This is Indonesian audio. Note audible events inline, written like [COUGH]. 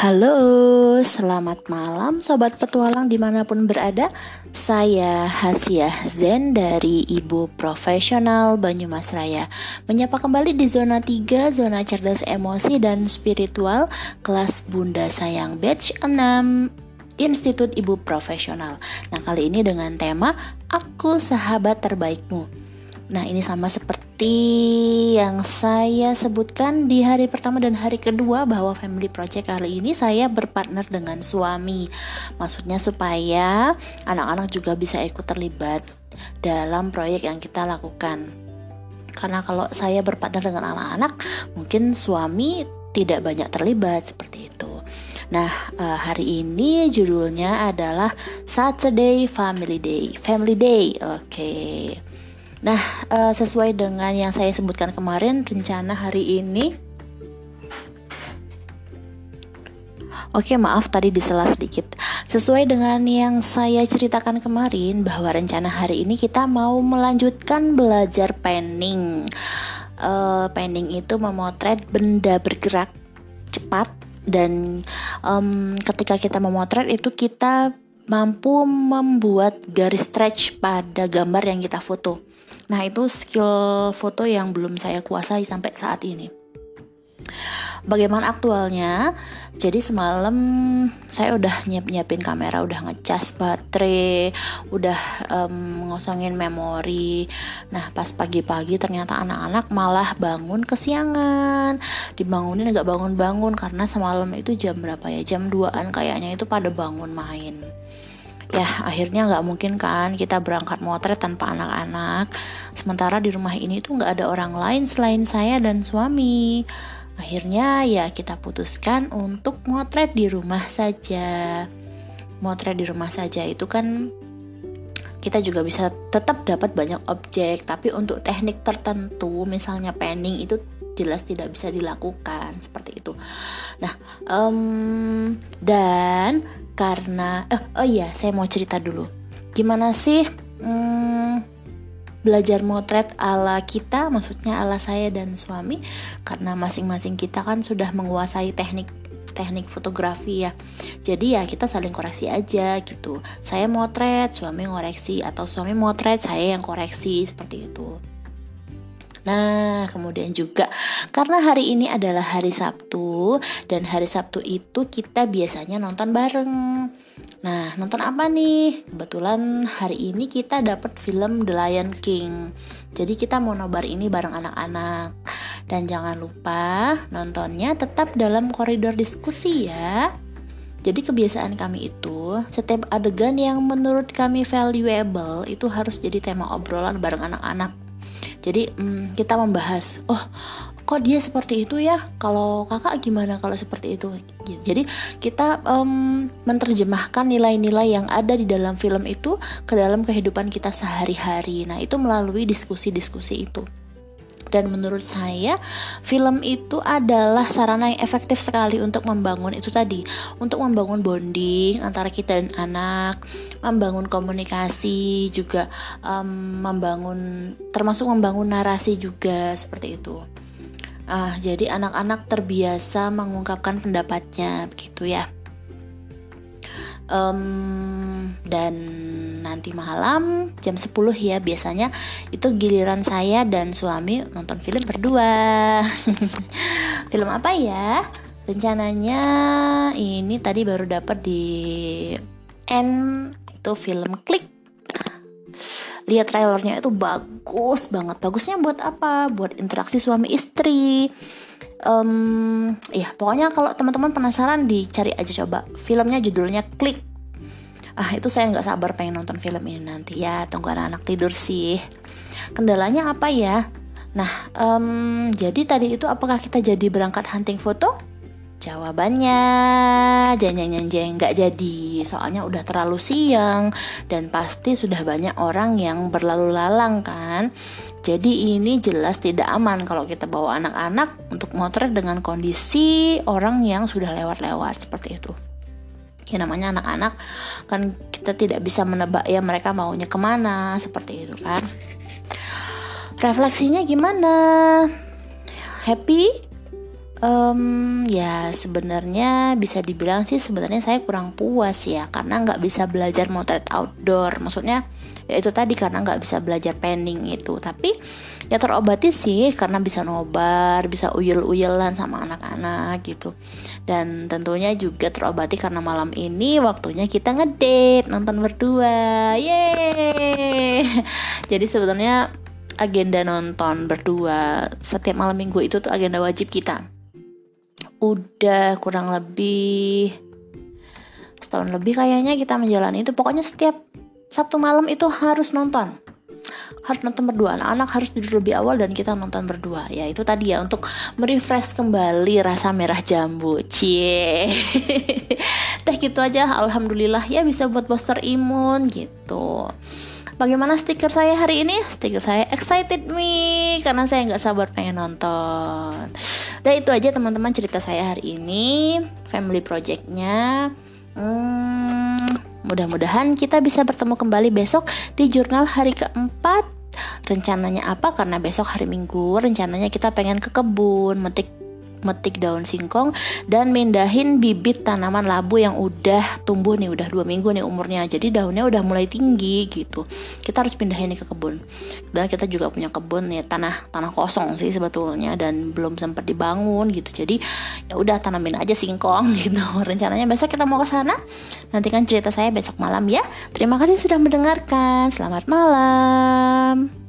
Halo, selamat malam Sobat Petualang di mana pun berada. Saya Hasiah Zen dari Ibu Profesional Banyumas Raya. Menyapa kembali di zona 3, zona cerdas emosi dan spiritual Kelas Bunda Sayang Batch 6 Institut Ibu Profesional. Nah kali ini dengan tema Aku Sahabat Terbaikmu Nah, ini sama seperti yang saya sebutkan di hari pertama dan hari kedua bahwa family project kali ini saya berpartner dengan suami. Maksudnya supaya anak-anak juga bisa ikut terlibat dalam proyek yang kita lakukan. Karena kalau saya berpartner dengan anak-anak, mungkin suami tidak banyak terlibat seperti itu. Nah, eh, hari ini judulnya adalah Saturday Family Day. Family Day. Oke. Okay. Nah, uh, sesuai dengan yang saya sebutkan kemarin, rencana hari ini Oke, maaf tadi disela sedikit. Sesuai dengan yang saya ceritakan kemarin bahwa rencana hari ini kita mau melanjutkan belajar painting. Uh, painting itu memotret benda bergerak cepat dan um, ketika kita memotret itu kita mampu membuat garis stretch pada gambar yang kita foto. Nah, itu skill foto yang belum saya kuasai sampai saat ini. Bagaimana aktualnya? Jadi semalam saya udah nyiap-nyiapin kamera, udah ngecas baterai, udah um, memori. Nah pas pagi-pagi ternyata anak-anak malah bangun kesiangan. Dibangunin nggak bangun-bangun karena semalam itu jam berapa ya? Jam 2an kayaknya itu pada bangun main ya akhirnya nggak mungkin kan kita berangkat motret tanpa anak-anak sementara di rumah ini tuh nggak ada orang lain selain saya dan suami akhirnya ya kita putuskan untuk motret di rumah saja. Motret di rumah saja itu kan kita juga bisa tetap dapat banyak objek tapi untuk teknik tertentu misalnya panning itu jelas tidak bisa dilakukan seperti itu. Nah um, dan karena eh, oh iya saya mau cerita dulu. Gimana sih hmm, belajar motret ala kita maksudnya ala saya dan suami karena masing-masing kita kan sudah menguasai teknik teknik fotografi ya. Jadi ya kita saling koreksi aja gitu. Saya motret suami ngoreksi atau suami motret saya yang koreksi seperti itu. Nah, kemudian juga karena hari ini adalah hari Sabtu dan hari Sabtu itu kita biasanya nonton bareng. Nah, nonton apa nih? Kebetulan hari ini kita dapat film The Lion King. Jadi kita mau nobar ini bareng anak-anak. Dan jangan lupa nontonnya tetap dalam koridor diskusi ya. Jadi kebiasaan kami itu setiap adegan yang menurut kami valuable itu harus jadi tema obrolan bareng anak-anak jadi hmm, kita membahas oh kok dia seperti itu ya? Kalau kakak gimana kalau seperti itu? Jadi kita um, menerjemahkan nilai-nilai yang ada di dalam film itu ke dalam kehidupan kita sehari-hari. Nah itu melalui diskusi-diskusi itu dan menurut saya film itu adalah sarana yang efektif sekali untuk membangun itu tadi. Untuk membangun bonding antara kita dan anak membangun komunikasi juga um, membangun termasuk membangun narasi juga seperti itu. Ah jadi anak-anak terbiasa mengungkapkan pendapatnya begitu ya. Um, dan nanti malam jam 10 ya biasanya. Itu giliran saya dan suami nonton film berdua. [LAUGHS] Film apa ya? Rencananya ini tadi baru dapat di N itu film klik lihat trailernya itu bagus banget. Bagusnya buat apa? Buat interaksi suami istri. Um, ya pokoknya kalau teman-teman penasaran dicari aja coba. Filmnya judulnya klik ah itu saya nggak sabar pengen nonton film ini nanti ya. Tunggu anak-anak tidur sih. Kendalanya apa ya? Nah um, jadi tadi itu apakah kita jadi berangkat hunting foto? Jawabannya jeng jeng jeng nggak jadi. Soalnya udah terlalu siang dan pasti sudah banyak orang yang berlalu lalang kan. Jadi ini jelas tidak aman kalau kita bawa anak-anak untuk motret dengan kondisi orang yang sudah lewat-lewat seperti itu ya namanya anak-anak kan kita tidak bisa menebak ya mereka maunya ke mana seperti itu kan. Refleksinya gimana? Happy? Um, ya sebenarnya bisa dibilang sih sebenarnya saya kurang puas ya karena nggak bisa belajar motret outdoor. Maksudnya ya itu tadi karena nggak bisa belajar painting itu. Tapi ya terobati sih karena bisa nobar bisa uyel-uyelan sama anak-anak gitu. Dan tentunya juga terobati karena malam ini waktunya kita ngedate nonton berdua. Yeay! Jadi sebenarnya agenda nonton berdua setiap malam minggu itu tuh agenda wajib kita. Udah kurang lebih setahun lebih kayaknya kita menjalani itu. Pokoknya setiap Sabtu malam itu harus nonton harus nonton berdua anak-anak harus tidur lebih awal dan kita nonton berdua ya itu tadi ya untuk merefresh kembali rasa merah jambu cie [LAUGHS] dah gitu aja alhamdulillah ya bisa buat booster imun gitu Bagaimana stiker saya hari ini? Stiker saya excited me karena saya nggak sabar pengen nonton. Udah itu aja teman-teman cerita saya hari ini, family projectnya. Hmm, mudah-mudahan kita bisa bertemu kembali besok di jurnal hari keempat. Rencananya apa? Karena besok hari Minggu, rencananya kita pengen ke kebun, metik metik daun singkong dan mindahin bibit tanaman labu yang udah tumbuh nih udah dua minggu nih umurnya. Jadi daunnya udah mulai tinggi gitu. Kita harus pindahin nih ke kebun. Dan kita juga punya kebun nih tanah tanah kosong sih sebetulnya dan belum sempat dibangun gitu. Jadi ya udah tanamin aja singkong [LAUGHS] gitu. Rencananya besok kita mau ke sana. Nantikan cerita saya besok malam ya. Terima kasih sudah mendengarkan. Selamat malam